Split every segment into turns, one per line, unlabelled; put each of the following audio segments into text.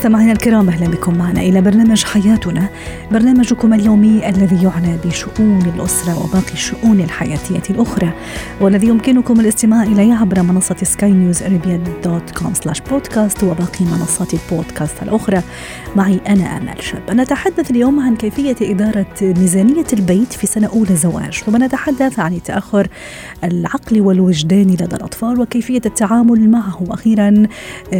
مستمعينا الكرام أهلا بكم معنا إلى برنامج حياتنا برنامجكم اليومي الذي يعنى بشؤون الأسرة وباقي الشؤون الحياتية الأخرى والذي يمكنكم الاستماع إليه عبر منصة سكاي نيوز dot com slash podcast وباقي منصات البودكاست الأخرى. معي أنا آمل شاب. نتحدث اليوم عن كيفية إدارة ميزانية البيت في سنة أولى زواج. ثم نتحدث عن التاخر العقلي والوجداني لدى الأطفال وكيفية التعامل معه. وأخيرا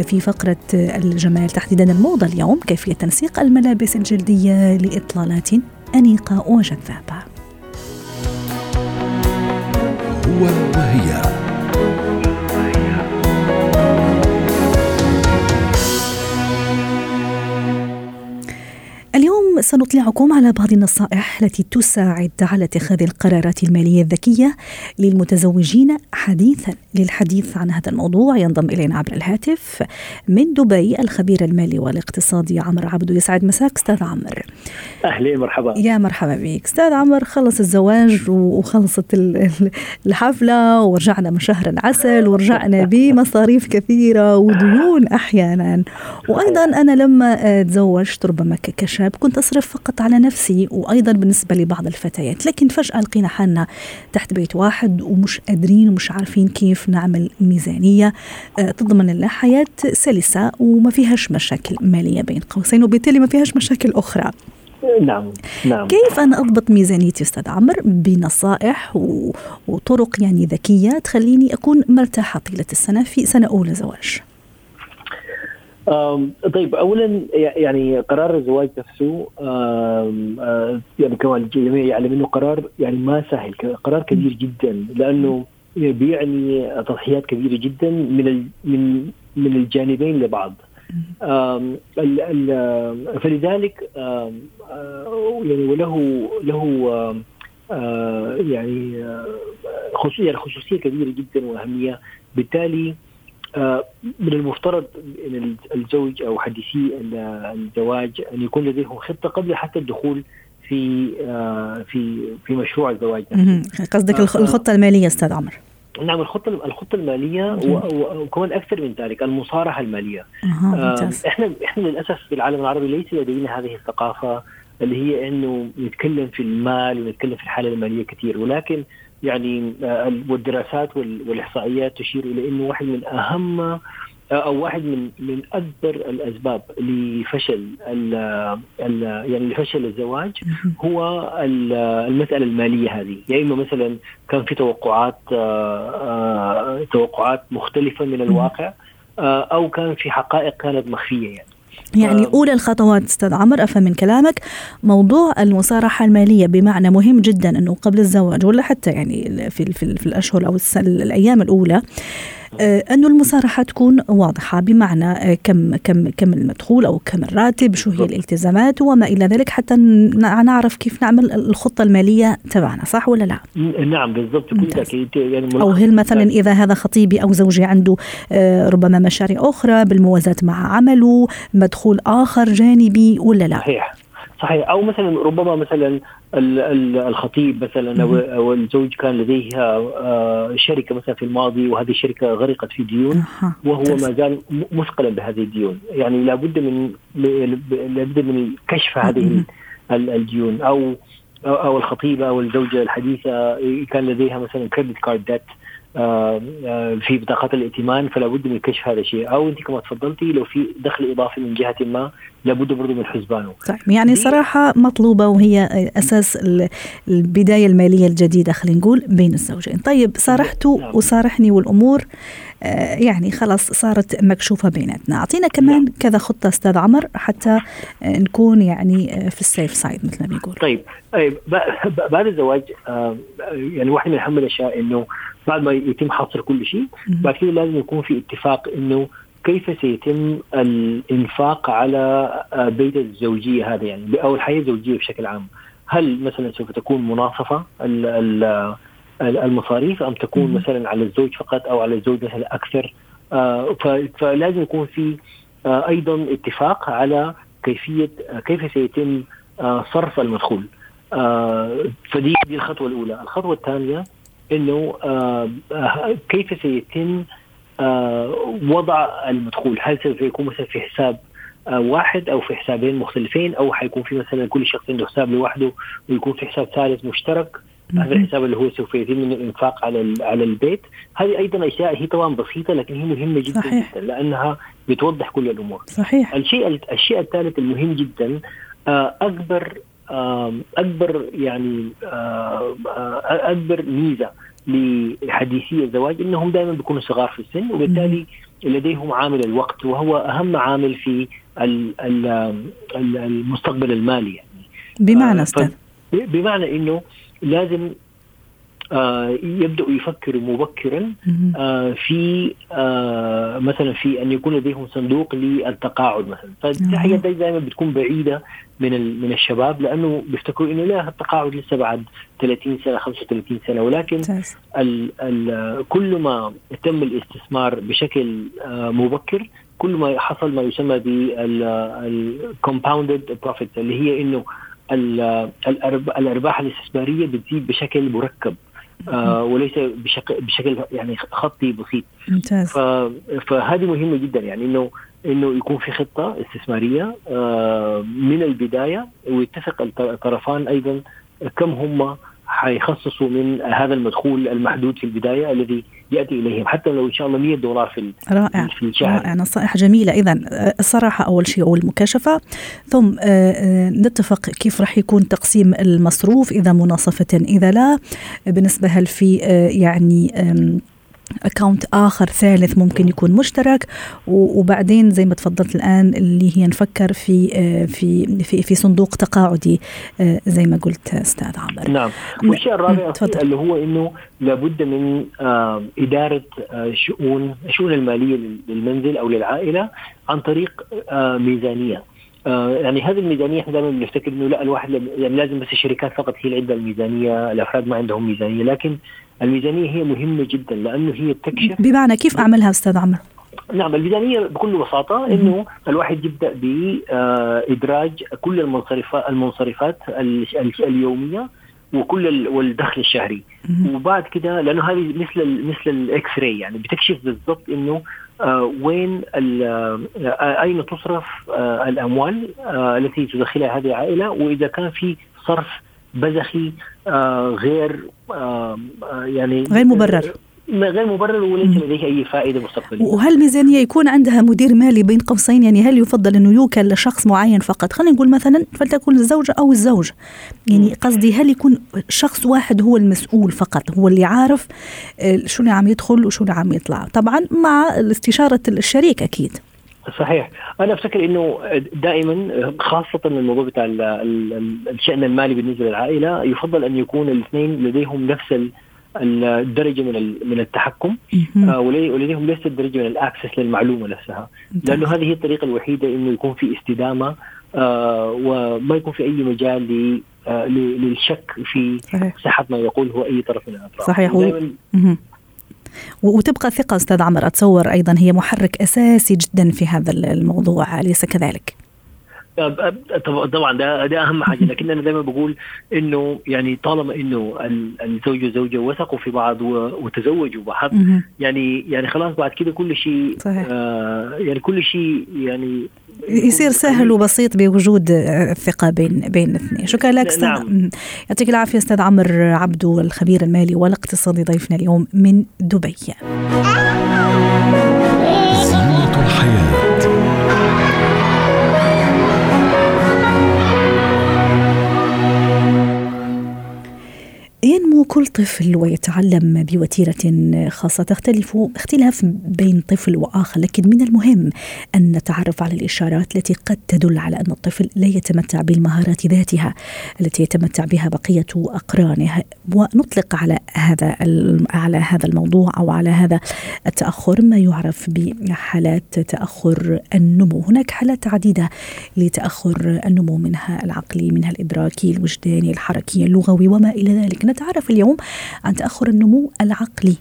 في فقرة الجمال تحديدا الموضة اليوم كيفية تنسيق الملابس الجلدية لإطلالات أنيقة وجذابة.
هو وهي
سنطلعكم على بعض النصائح التي تساعد على اتخاذ القرارات المالية الذكية للمتزوجين حديثا. للحديث عن هذا الموضوع ينضم إلينا عبر الهاتف من دبي الخبير المالي والاقتصادي عمرو عبدو يسعد مساك أستاذ عمرو
اهلين مرحبا
يا مرحبا بك. أستاذ عمرو خلص الزواج وخلصت ال- ال- الحفلة ورجعنا من شهر العسل ورجعنا بمصاريف كثيرة وديون أحيانا. وأيضا أنا لما تزوجت ربما كشاب كنت أصرف فقط على نفسي وأيضا بالنسبة لبعض الفتيات. لكن فجأة لقينا حالنا تحت بيت واحد ومش قادرين ومش عارفين كيف نعمل ميزانية آه، تضمن لنا حياة سلسة وما فيهاش مشاكل مالية بين قوسين وبالتالي ما فيهاش مشاكل أخرى.
نعم نعم.
كيف أنا أضبط ميزانيتي أستاذ عمرو؟ بنصائح و... وطرق يعني ذكية تخليني أكون مرتاحة طيلة السنة في سنة أولى زواج.
طيب اولا يعني قرار الزواج نفسه يعني كما الجميع يعلم إنه قرار يعني ما سهل قرار كبير جدا لأنه بيعني تضحيات كبيرة جدا من من من الجانبين لبعض. فلذلك يعني وله له يعني خصوصيه يعني خصوصية كبيرة جدا وأهمية. بالتالي من المفترض إن الزوج أو حديثي الزواج أن يكون لديهم خطة قبل حتى الدخول في آه، في في مشروع الزواج.
قصدك الخ- الخطة المالية أستاذ عمرو
نعم الخطة الخطة المالية و- و- وكمان أكثر من ذلك المصارحة المالية.
أها
آم،
ممتاز.
إحنا إحنا للأسف في العالم العربي ليس لدينا هذه الثقافة اللي هي إنه نتكلم في المال ونتكلم في الحالة المالية كثير ولكن يعني آه، ال- والدراسات وال- والإحصائيات تشير إلى إنه واحد من أهم آه، أو واحد من من أكبر الأسباب لفشل ال ال يعني لفشل الزواج. هو ال- المسألة المالية هذه. يا إما مثلا كان في توقعات آه، آه، توقعات مختلفة من الواقع آه، أو كان في حقائق كانت مخفية يعني.
يعني
آه.
أولى الخطوات أستاذ عمرو أفهم من كلامك موضوع المصارحة المالية بمعنى مهم جدا أنه قبل الزواج ولا حتى يعني في في, في الأشهر أو الأيام الأولى آه، أنه المصارحة تكون واضحة بمعنى آه، كم كم كم المدخول أو كم الراتب شو هي. الالتزامات وما إلى ذلك حتى نعرف كيف نعمل الخطة المالية تبعنا صح ولا لا؟
نعم بالضبط. يعني
أو
ملخص-
هل مثلا إذا هذا خطيبي أو زوجي عنده آه، ربما مشاريع أخرى بالموازاة مع عمله مدخول آخر جانبي ولا لا؟
صحيح. صحيح. أو مثلا ربما مثلا ال- ال- الخطيب مثلا أو الزوج كان لديه آه، شركة مثلا في الماضي وهذه الشركة غرقت في ديون وهو. ما زال مثقلا بهذه الديون. يعني لابد من لابد من كشف هذه الديون. أو أو الخطيبه أو الزوجة الحديثة كان لديها مثلا credit card debt في بطاقات الائتمان فلا بد من كشف هذا الشيء. أو أنت كما تفضلتي لو في دخل إضافي من جهة ما لابد برضه من حسبانه.
طيب يعني صراحة مطلوبة وهي أساس ال- البداية المالية الجديدة خلينا نقول بين الزوجين. طيب صارحتوا
نعم.
وصارحني والأمور آه، يعني خلاص صارت مكشوفة بيناتنا. أعطينا كمان
نعم.
كذا خطة أستاذ عمر حتى آه، نكون يعني آه، في ال safe side مثل ما بيقول
طيب طيب بعد الزواج آه، يعني واحدة من أهم الأشياء إنه بعد ما يتم حصر كل شيء. بعد كده لازم يكون في اتفاق إنه كيف سيتم الإنفاق على آه، بيت الزوجية هذا يعني أو الحياة الزوجية بشكل عام هل مثلا سوف تكون مناصفة ال- المصاريف أم تكون. مثلا على الزوج فقط أو على الزوج مثلا أكثر آه، فلازم يكون في آه، أيضا اتفاق على كيفية كيف سيتم صرف المدخول فدي دي الخطوة الأولى الخطوة الثانية إنه كيف سيتم وضع المدخول؟ هل سوف يكون مثلا في حساب واحد أو في حسابين مختلفين أو حيكون في مثلا كل شخص عنده حساب لوحده ويكون في حساب ثالث مشترك؟ هذا الحساب اللي هو سوف يتم من الإنفاق على على البيت. هذه أيضا أشياء هي طبعا بسيطة لكن هي مهمة جدا صحيح. جدا لأنها بتوضح كل الأمور.
صحيح.
الشيء الشيء الثالث المهم جدا أكبر أكبر يعني أكبر ميزة لحديثي الزواج إنهم دائما بيكونوا صغار في السن وبالتالي لديهم عامل الوقت وهو أهم عامل في المستقبل المالي يعني.
بمعنى أستاذ.
بمعنى إنه لازم آه يبداوا يفكروا مبكرا آه في آه مثلا في أن يكون لديهم صندوق للتقاعد مثلا. فدي حاجة دائما بتكون بعيدة من من الشباب لأنه بيفتكروا إنه لا التقاعد لسه بعد 30 سنة 35 سنة. ولكن ال ال كل ما تم الاستثمار بشكل آه مبكر كل ما حصل ما يسمى بال compounded profit اللي هي إنه الأرباح الاستثمارية بتزيد بشكل مركب. آه وليس بشكل بشكل يعني خطي بسيط.
ممتاز.
فهذه مهمة جدا يعني انه إنه يكون في خطة استثمارية آه من البداية ويتفق الطرفان أيضا كم هم حيخصصوا من هذا المدخول المحدود في البداية الذي يأتي إليهم حتى لو إن شاء الله 100 دولار في
رائع. في الشهر. رائع. نصائح جميلة. اذا الصراحة أول شيء أو المكاشفة. ثم نتفق كيف راح يكون تقسيم المصروف إذا مناصفة إذا لا. بالنسبة هل في يعني اكونت آخر ثالث ممكن يكون مشترك. وبعدين زي ما تفضلت الآن اللي هي نفكر في في في, في صندوق تقاعدي زي ما قلت أستاذ عمر
نعم. والشيء الرابع اللي هو إنه لابد من إدارة شؤون الشؤون المالية للمنزل أو للعائلة عن طريق ميزانية. يعني هذه الميزانية إحنا دائما بنفتكر إنه لا الواحد يعني لازم بس الشركات فقط هي اللي عندها الميزانية، الأفراد ما عندهم ميزانية، لكن الميزانية هي مهمة جدا لأنه هي تكشف
بمعنى كيف أعملها أستاذ عمرو؟
نعم الميزانية بكل بساطة إنه الواحد يبدأ بادراج كل المنصرفات المنصرفات اليومية وكل والدخل الشهري. وبعد كده لأنه هذه مثل مثل الاكس راي يعني بتكشف بالضبط إنه آه وين آه أين تصرف آه الأموال آه التي تدخلها هذه العائلة؟ وإذا كان في صرف بذخي آه غير آه يعني
غير مبرر.
غير مبرر وليس لديه أي فائدة مستقبلية.
وهل ميزانية يكون عندها مدير مالي بين قوسين يعني هل يفضل انه يوكل لشخص معين فقط؟ خلينا نقول مثلا فلتكن الزوجه أو الزوج. يعني قصدي هل يكون شخص واحد هو المسؤول فقط هو اللي عارف شو اللي عم يدخل وشو اللي عم يطلع، طبعا مع استشارة الشريك أكيد.
صحيح أنا أفتكر إنه دائما خاصة الموضوع بتاع الشأن المالي بالنسبة للعائلة يفضل أن يكون الاثنين لديهم نفس الدرجة من من التحكم. آه ولديهم ليست الدرجة من الأكسس للمعلومة نفسها. لأنه هذه هي الطريقة الوحيدة إنه يكون في استدامة آه وما يكون في أي مجال آه للشك في. صحة ما يقول هو أي طرف من الأطراف.
صحيح. وتبقى الثقة أستاذ عمر. أتصور أيضا هي محرك أساسي جدا في هذا الموضوع أليس كذلك؟
طبعا ده ده أهم حاجة. لكن أنا دايما بقول إنه يعني طالما إنه الزوج والزوجه وثقوا في بعض وتزوجوا بعض يعني يعني خلاص بعد كده كل شيء آه يعني كل شيء يعني
يصير سهل وبسيط بوجود الثقه بين بين الاثنين. شكرا لك أستاذ نعم. يعطيك العافية أستاذ عمر عبدو الخبير المالي والاقتصادي ضيفنا اليوم من دبي. كل طفل ويتعلم بوتيرة خاصة تختلف اختلاف بين طفل وآخر لكن من المهم أن نتعرف على الإشارات التي قد تدل على أن الطفل لا يتمتع بالمهارات ذاتها التي يتمتع بها بقية أقرانه. ونطلق على هذا على هذا الموضوع أو على هذا التأخر ما يعرف بحالات تأخر النمو. هناك حالات عديدة لتأخر النمو منها العقلي منها الإدراكي الوجداني الحركي اللغوي وما إلى ذلك. نتعرف اليوم عن تأخر النمو العقلي.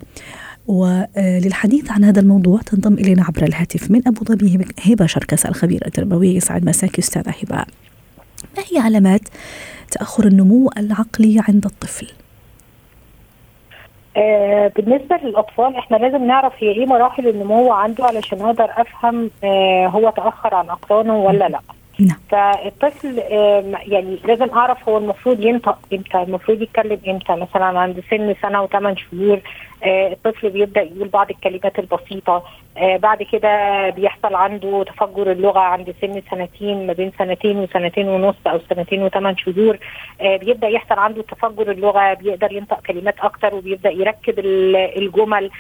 وللحديث عن هذا الموضوع تنضم إلينا عبر الهاتف من أبو ظبي هبة شركس الخبيره التربويه يسعد مساك أستاذة هبة. ما هي علامات تأخر النمو العقلي عند الطفل؟
آه بالنسبة للأطفال إحنا لازم نعرف هي إيه مراحل النمو عنده علشان أقدر أفهم آه هو تأخر عن أقرانه ولا لأ.
نعم.
فالطفل يعني لازم أعرف هو المفروض ينطق إمتى المفروض يتكلم إمتى مثلا عند سن سنة وثمان شهور الطفل بيبدأ يقول بعض الكلمات البسيطة. بعد كده بيحصل عنده تفجر اللغة عند سن سنتين ما بين سنتين وسنتين ونص أو سنتين وثمان شهور. بيبدأ يحصل عنده تفجر اللغة بيقدر ينطق كلمات أكتر وبيبدأ يركب الجمل.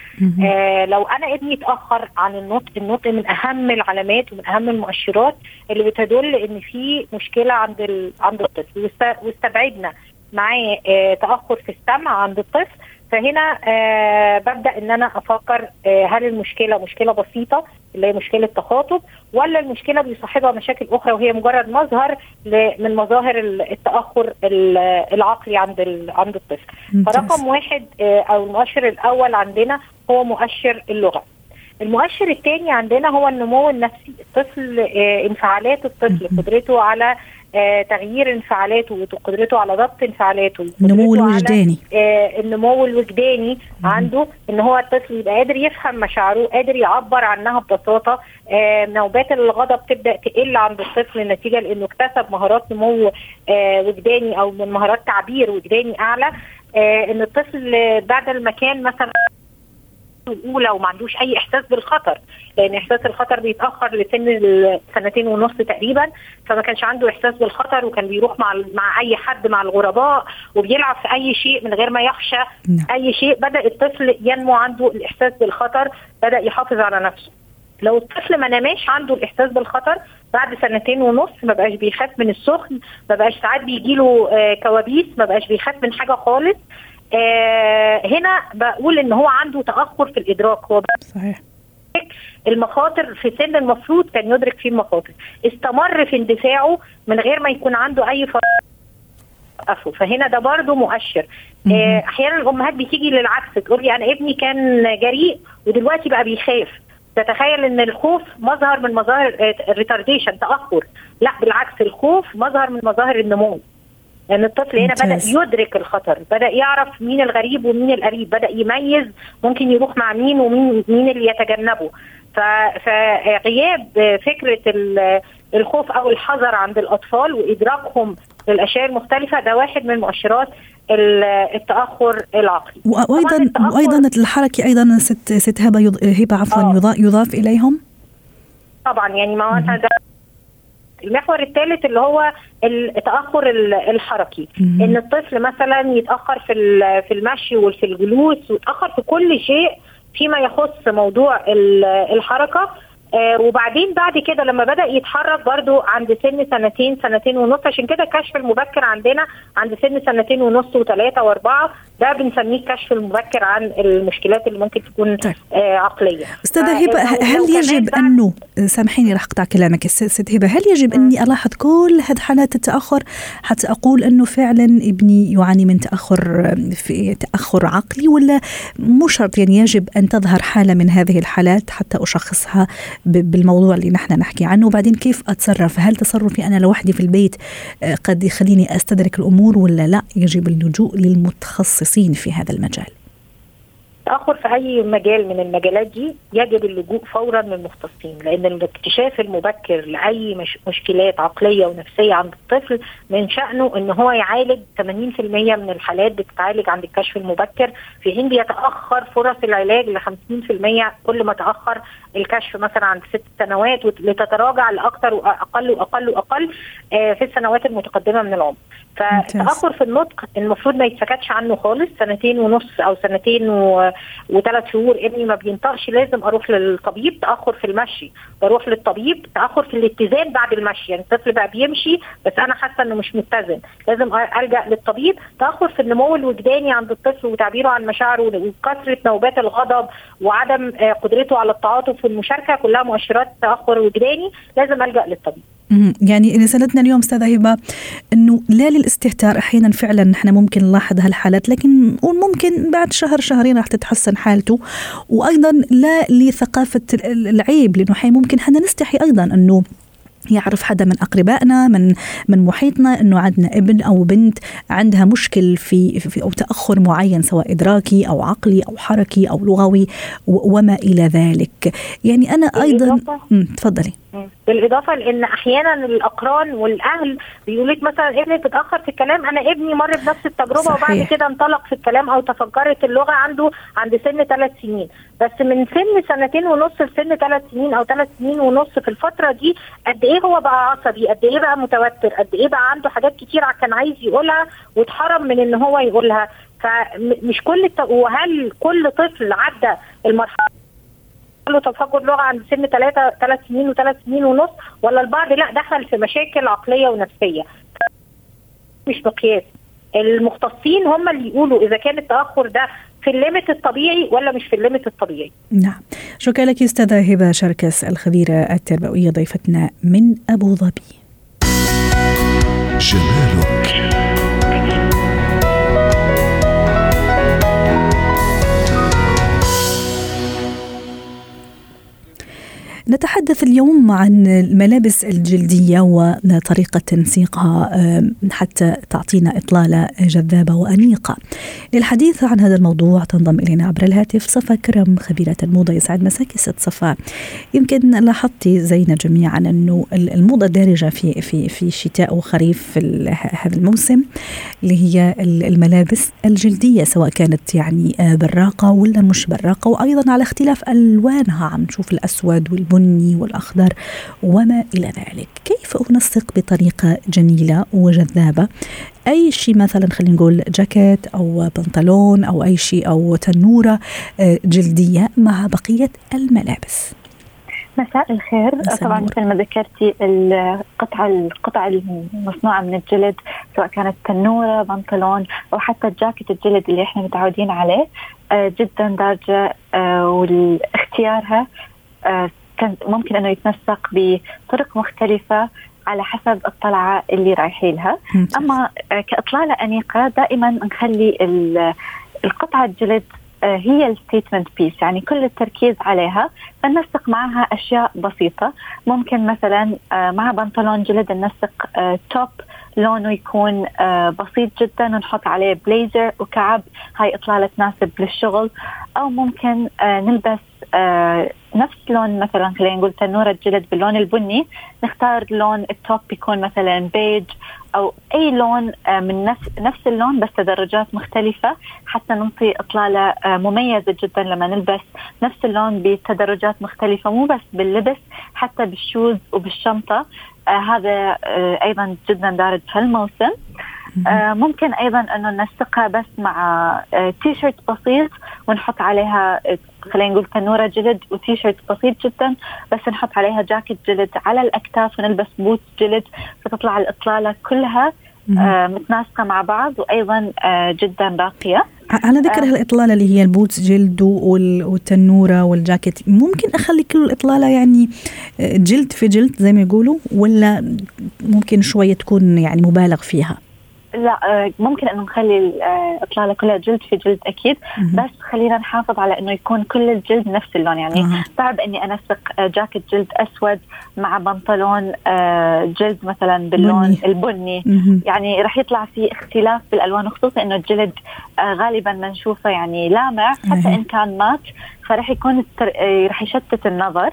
لو أنا ابني اتأخر عن النطق النطق من أهم العلامات ومن أهم المؤشرات اللي بتدل إن في مشكلة عند عند الطفل. واستبعدنا. معاه تأخر في السمع عند الطفل. فهنا آه ببدأ إن أنا أفكر آه هل المشكلة مشكلة بسيطة اللي هي مشكلة تخاطب ولا المشكلة بيصاحبها مشاكل أخرى وهي مجرد مظهر من مظاهر التأخر العقلي عند عند الطفل. فرقم واحد آه أو المؤشر الأول عندنا هو مؤشر اللغة. المؤشر الثاني عندنا هو النمو النفسي. الطفل انفعالات الطفل قدرته على آه تغيير انفعالاته وقدرته على ضبط انفعالاته.
النمو الوجداني.
آه النمو الوجداني عنده إن هو الطفل يبقى قادر يفهم مشاعره قادر يعبر عنها ببساطة. آه نوبات الغضب تبدأ تقل عند الطفل نتيجة لإنه اكتسب مهارات نمو آه وجداني أو من مهارات تعبير وجداني أعلى. آه إن الطفل بعد المكان مثلا الأولى وما عندوش أي إحساس بالخطر لأن إحساس الخطر بيتأخر لسن سنتين ونص تقريبا فما كانش عنده إحساس بالخطر وكان بيروح مع مع أي حد مع الغرباء وبيلعب في أي شيء من غير ما يخشى
نعم.
أي شيء. بدأ الطفل ينمو عنده الإحساس بالخطر بدأ يحافظ على نفسه. لو الطفل ما نماش عنده الإحساس بالخطر بعد سنتين ونص ما بقاش بيخاف من السخن ما بقاش ساعات بيجي له آه كوابيس ما بقاش بيخاف من حاجة خالص. آه هنا بقول إن هو عنده تأخر في الإدراك. هو
صحيح.
المخاطر في سن المفروض كان يدرك فيه المخاطر. استمر في اندفاعه من غير ما يكون عنده أي فرق. فهنا ده برضه مؤشر. آه أحيانا الأمهات بتيجي للعكس تقول لي أنا ابني كان جريء ودلوقتي بقى بيخاف. تتخيل إن الخوف مظهر من مظاهر الريتارديشن تأخر. لا بالعكس الخوف مظهر من مظاهر النمو. لأن الطفل هنا بدأ يدرك الخطر بدأ يعرف مين الغريب ومين القريب بدأ يميز ممكن يروح مع مين ومين مين اللي يتجنبه. فغياب فكرة الخوف أو الحذر عند الأطفال وإدراكهم للأشياء المختلفة ده واحد من مؤشرات التأخر العقلي.
وأيضا وأيضا الحركة أيضا ست ست هبة هبة عفوا يضاف, يضاف إليهم؟
طبعا يعني ما ده المحور الثالث اللي هو التأخر الحركي
مم.
إن الطفل مثلا يتأخر في في المشي وفي الجلوس ويتأخر في كل شيء فيما يخص موضوع الحركة آه وبعدين بعد كده لما بدأ يتحرك برضو عند سن سنتين سنتين ونص عشان كده الكشف المبكر عندنا عند سن سنتين ونص وثلاثه وأربعة ده بنسميه الكشف المبكر عن المشكلات اللي ممكن تكون
طيب.
آه عقلية.
أستاذة هبة هل يجب أنه سامحيني رح أقطع كلامك ست هبة هل يجب أني ألاحظ كل هذه حالات التأخر؟ حتى أقول أنه فعلا ابني يعاني من تأخر في تأخر عقلي ولا مو شرط يعني يجب أن تظهر حالة من هذه الحالات حتى أشخصها بالموضوع اللي نحن نحكي عنه؟ وبعدين كيف أتصرف؟ هل تصرفي أنا لوحدي في البيت قد يخليني أستدرك الأمور ولا لا؟ يجب اللجوء للمتخصصين في هذا المجال.
التاخر في أي مجال من المجالات دي يجب اللجوء فورا للمختصين لأن الاكتشاف المبكر لأي مش مشكلات عقلية ونفسية عند الطفل من شأنه إن هو يعالج 80% من الحالات بتتعالج عند الكشف المبكر. في حين بيتاخر فرص العلاج ل 50% كل ما تأخر الكشف مثلا عند ست سنوات لتتراجع لاكثر وأقل وأقل وأقل. في السنوات المتقدمة من العمر. فالتأخر في النطق المفروض ما يتسكتش عنه خالص. سنتين ونص أو سنتين و... وثلاث شهور ابني ما بينطقش لازم أروح للطبيب. تأخر في المشي بروح للطبيب. تأخر في الاتزان بعد المشي. يعني الطفل بقى بيمشي بس أنا حاسة إنه مش متزن. لازم ألجأ للطبيب. تأخر في النمو الوجداني عند الطفل وتعبيره عن مشاعره وكثرة نوبات الغضب وعدم قدرته على التعاطف والمشاركة. كلها مؤشرات تأخر وجداني. لازم ألجأ للطبيب.
يعني رسالتنا اليوم أستاذة هبة إنه لا للاستهتار أحيانا فعلا نحن ممكن نلاحظ هالحالات لكن ممكن بعد شهر شهرين راح تتحسن حالته. وأيضا لا لثقافة العيب لأنه حي ممكن حنا نستحي أيضا إنه يعرف حدا من أقربائنا من من محيطنا إنه عندنا ابن أو بنت عندها مشكل في, في أو تأخر معين سواء إدراكي أو عقلي أو حركي أو لغوي وما إلى ذلك. يعني أنا أيضا تفضلي.
بالإضافة لأن أحيانا الأقران والأهل بيقول لك مثلا ابني بتاخر في الكلام أنا ابني مر بنفس التجربة صحيح. وبعد كده انطلق في الكلام أو تفجرت اللغة عنده عند سن ثلاث سنين. بس من سن سنتين ونص لسن ثلاث سنين أو ثلاث سنين ونص في الفترة دي قد إيه هو بقى عصبي؟ قد إيه بقى متوتر؟ قد إيه بقى عنده حاجات كتير كان عايز يقولها واتحرم من إن هو يقولها؟ فمش كل الت... وهل كل طفل عدى المرحلة له تفجر لغة عند سن ثلاثة ثلاث سنين وثلاث سنين ونص ولا البعض لا دخل في مشاكل عقلية ونفسية. مش مقياس. المختصين هم اللي يقولوا إذا كان التأخر ده في الليمت الطبيعي ولا مش في الليمت الطبيعي.
نعم. شكرا لك أستاذة هبة شركس الخبيرة التربوية ضيفتنا من أبو ظبي. جمالك نتحدث اليوم عن الملابس الجلدية وطريقة تنسيقها حتى تعطينا إطلالة جذابة وأنيقة. للحديث عن هذا الموضوع تنضم إلينا عبر الهاتف صفا كرم خبيرة الموضة يسعد مساكي ست صفا. يمكن لاحظتي زينا جميعا أنه الموضة دارجة في في في شتاء وخريف في هذا الموسم اللي هي الملابس الجلدية سواء كانت يعني براقة ولا مش براقة. وأيضا على اختلاف ألوانها عم نشوف الأسود والبني البني والأخضر وما إلى ذلك. كيف أنسق بطريقة جميلة وجذابة؟ أي شيء مثلا خلينا نقول جاكيت أو بنطلون أو أي شيء أو تنورة آه، جلدية مع بقية الملابس.
مساء الخير. طبعا مثل ما ذكرتي القطعة القطع المصنوعة من الجلد سواء كانت تنورة بنطلون أو حتى الجاكيت الجلد اللي إحنا متعودين عليه آه، جدا دارجة آه، واختيارها كان ممكن أنه يتنسق بطرق مختلفة على حسب الطلعة اللي رايحين لها. أما كإطلالة أنيقة دائما نخلي القطعة الجلد آه، هي ال statement piece يعني كل التركيز عليها. فننسق معها أشياء بسيطة. ممكن مثلا آه، مع بنطلون جلد ننسق top آه، لونه يكون بسيط جدا ونحط عليه بليزر وكعب. هاي إطلالة تناسب للشغل. أو ممكن نلبس آه نفس لون مثلا خلينا نقول تنورة جلد باللون البني نختار لون ال top يكون مثلا بيج أو أي لون آه من نفس نفس اللون بس تدرجات مختلفة حتى نعطي إطلالة آه مميزة جدا لما نلبس. نفس اللون بتدرجات مختلفة مو بس باللبس حتى بال shoes وبالشنطة. هذا أيضا جدا دارج هالموسم. ممكن أيضا أنه ننسقها بس مع آه تي شيرت بسيط ونحط عليها خلينا نقول تنورة جلد وتي شيرت بسيط جدا بس نحط عليها جاكيت جلد على الأكتاف ونلبس بوت جلد فتطلع الإطلالة كلها آه متناسقة مع بعض وأيضا آه جدا راقية.
على ذكر آه. هالإطلالة اللي هي ال boots جلد والتنورة والجاكيت ممكن أخلي كل الإطلالة يعني آه، جلد في جلد زي ما يقولوا ولا ممكن شوية تكون يعني مبالغ فيها؟
لا آه، ممكن انه نخلي الاطلاله كلها جلد في جلد أكيد بس خلينا نحافظ على إنه يكون كل الجلد نفس اللون. يعني صعب إني أنسق آه، جاكيت جلد أسود مع بنطلون آه، جلد مثلا باللون بني. البني. يعني راح يطلع في اختلاف بالألوان وخصوصا إنه الجلد غالبا ما نشوفه يعني لامع حتى إن كان مات فرح يكون التر... آه، رح يشتت النظر.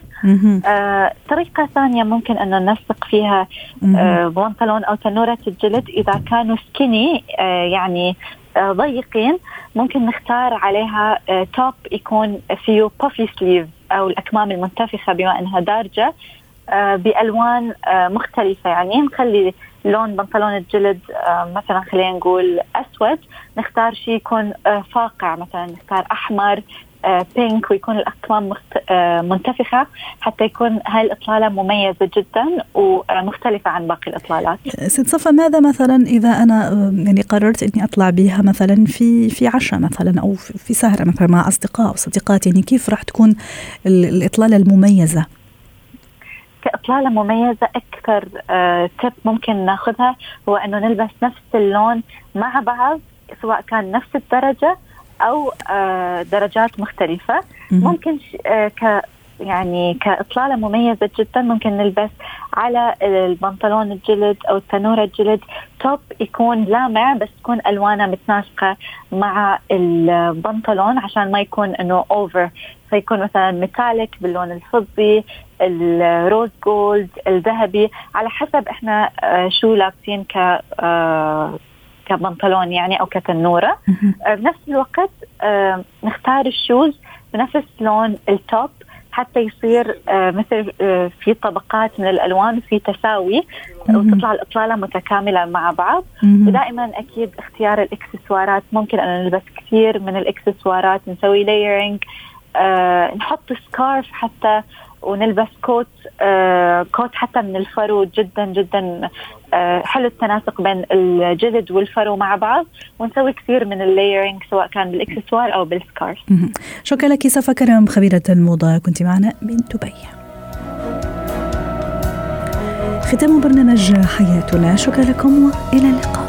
آه طريقة ثانية ممكن أنه ننسق فيها آه بنطلون أو تنورة الجلد إذا كانوا skinny آه يعني آه ضيقين. ممكن نختار عليها آه top يكون فيه puffy sleeve أو الأكمام المنتفخة بما آه بألوان آه مختلفة. يعني نخلي لون بنطلون الجلد آه مثلا خلينا نقول أسود. نختار شيء يكون آه فاقع مثلا نختار أحمر بينك آه، ويكون الأكمام آه، منتفخة حتى يكون هاي الإطلالة مميزة جدا ومختلفة عن باقي الإطلالات.
ست صفا ماذا مثلا إذا أنا آه، يعني قررت إني أطلع بها مثلا في في عشاء مثلا أو في سهرة مثلا مع أصدقاء أو صديقات يعني كيف راح تكون الإطلالة المميزة؟
كإطلالة مميزة أكثر تip ممكن ناخذها هو أنه نلبس نفس اللون مع بعض سواء كان نفس الدرجة أو درجات مختلفة. ممكن ك يعني كإطلالة مميزة جدا ممكن نلبس على البنطلون الجلد أو التنورة الجلد. top يكون لامع بس تكون ألوانه متناسقة مع البنطلون عشان ما يكون إنه over فيكون مثلا metallic باللون الفضي ال rose gold الذهبي. على حسب إحنا آه، شو لابسين ك آه، كبنطلون يعني أو كتنورة. آه، بنفس الوقت نختار ال shoes بنفس لون ال top حتى يصير آه، مثل آه، في طبقات من الألوان وفي تساوي وتطلع الإطلالة متكاملة مع بعض. ودائما أكيد اختيار الإكسسوارات. ممكن أن نلبس كثير من الإكسسوارات نسوي layering آه نحط scarf حتى ونلبس coat آه coat حتى من الفرو جدا جدا آه حلو التناسق بين الجلد والفرو مع بعض. ونسوي كثير من ال layering سواء كان بالإكسسوار أو بال scarf.
شكرا لك صفا كرم خبيرة الموضة. كنت معنا من دبي. ختام برنامج حياتنا. شكرا لكم وإلى اللقاء.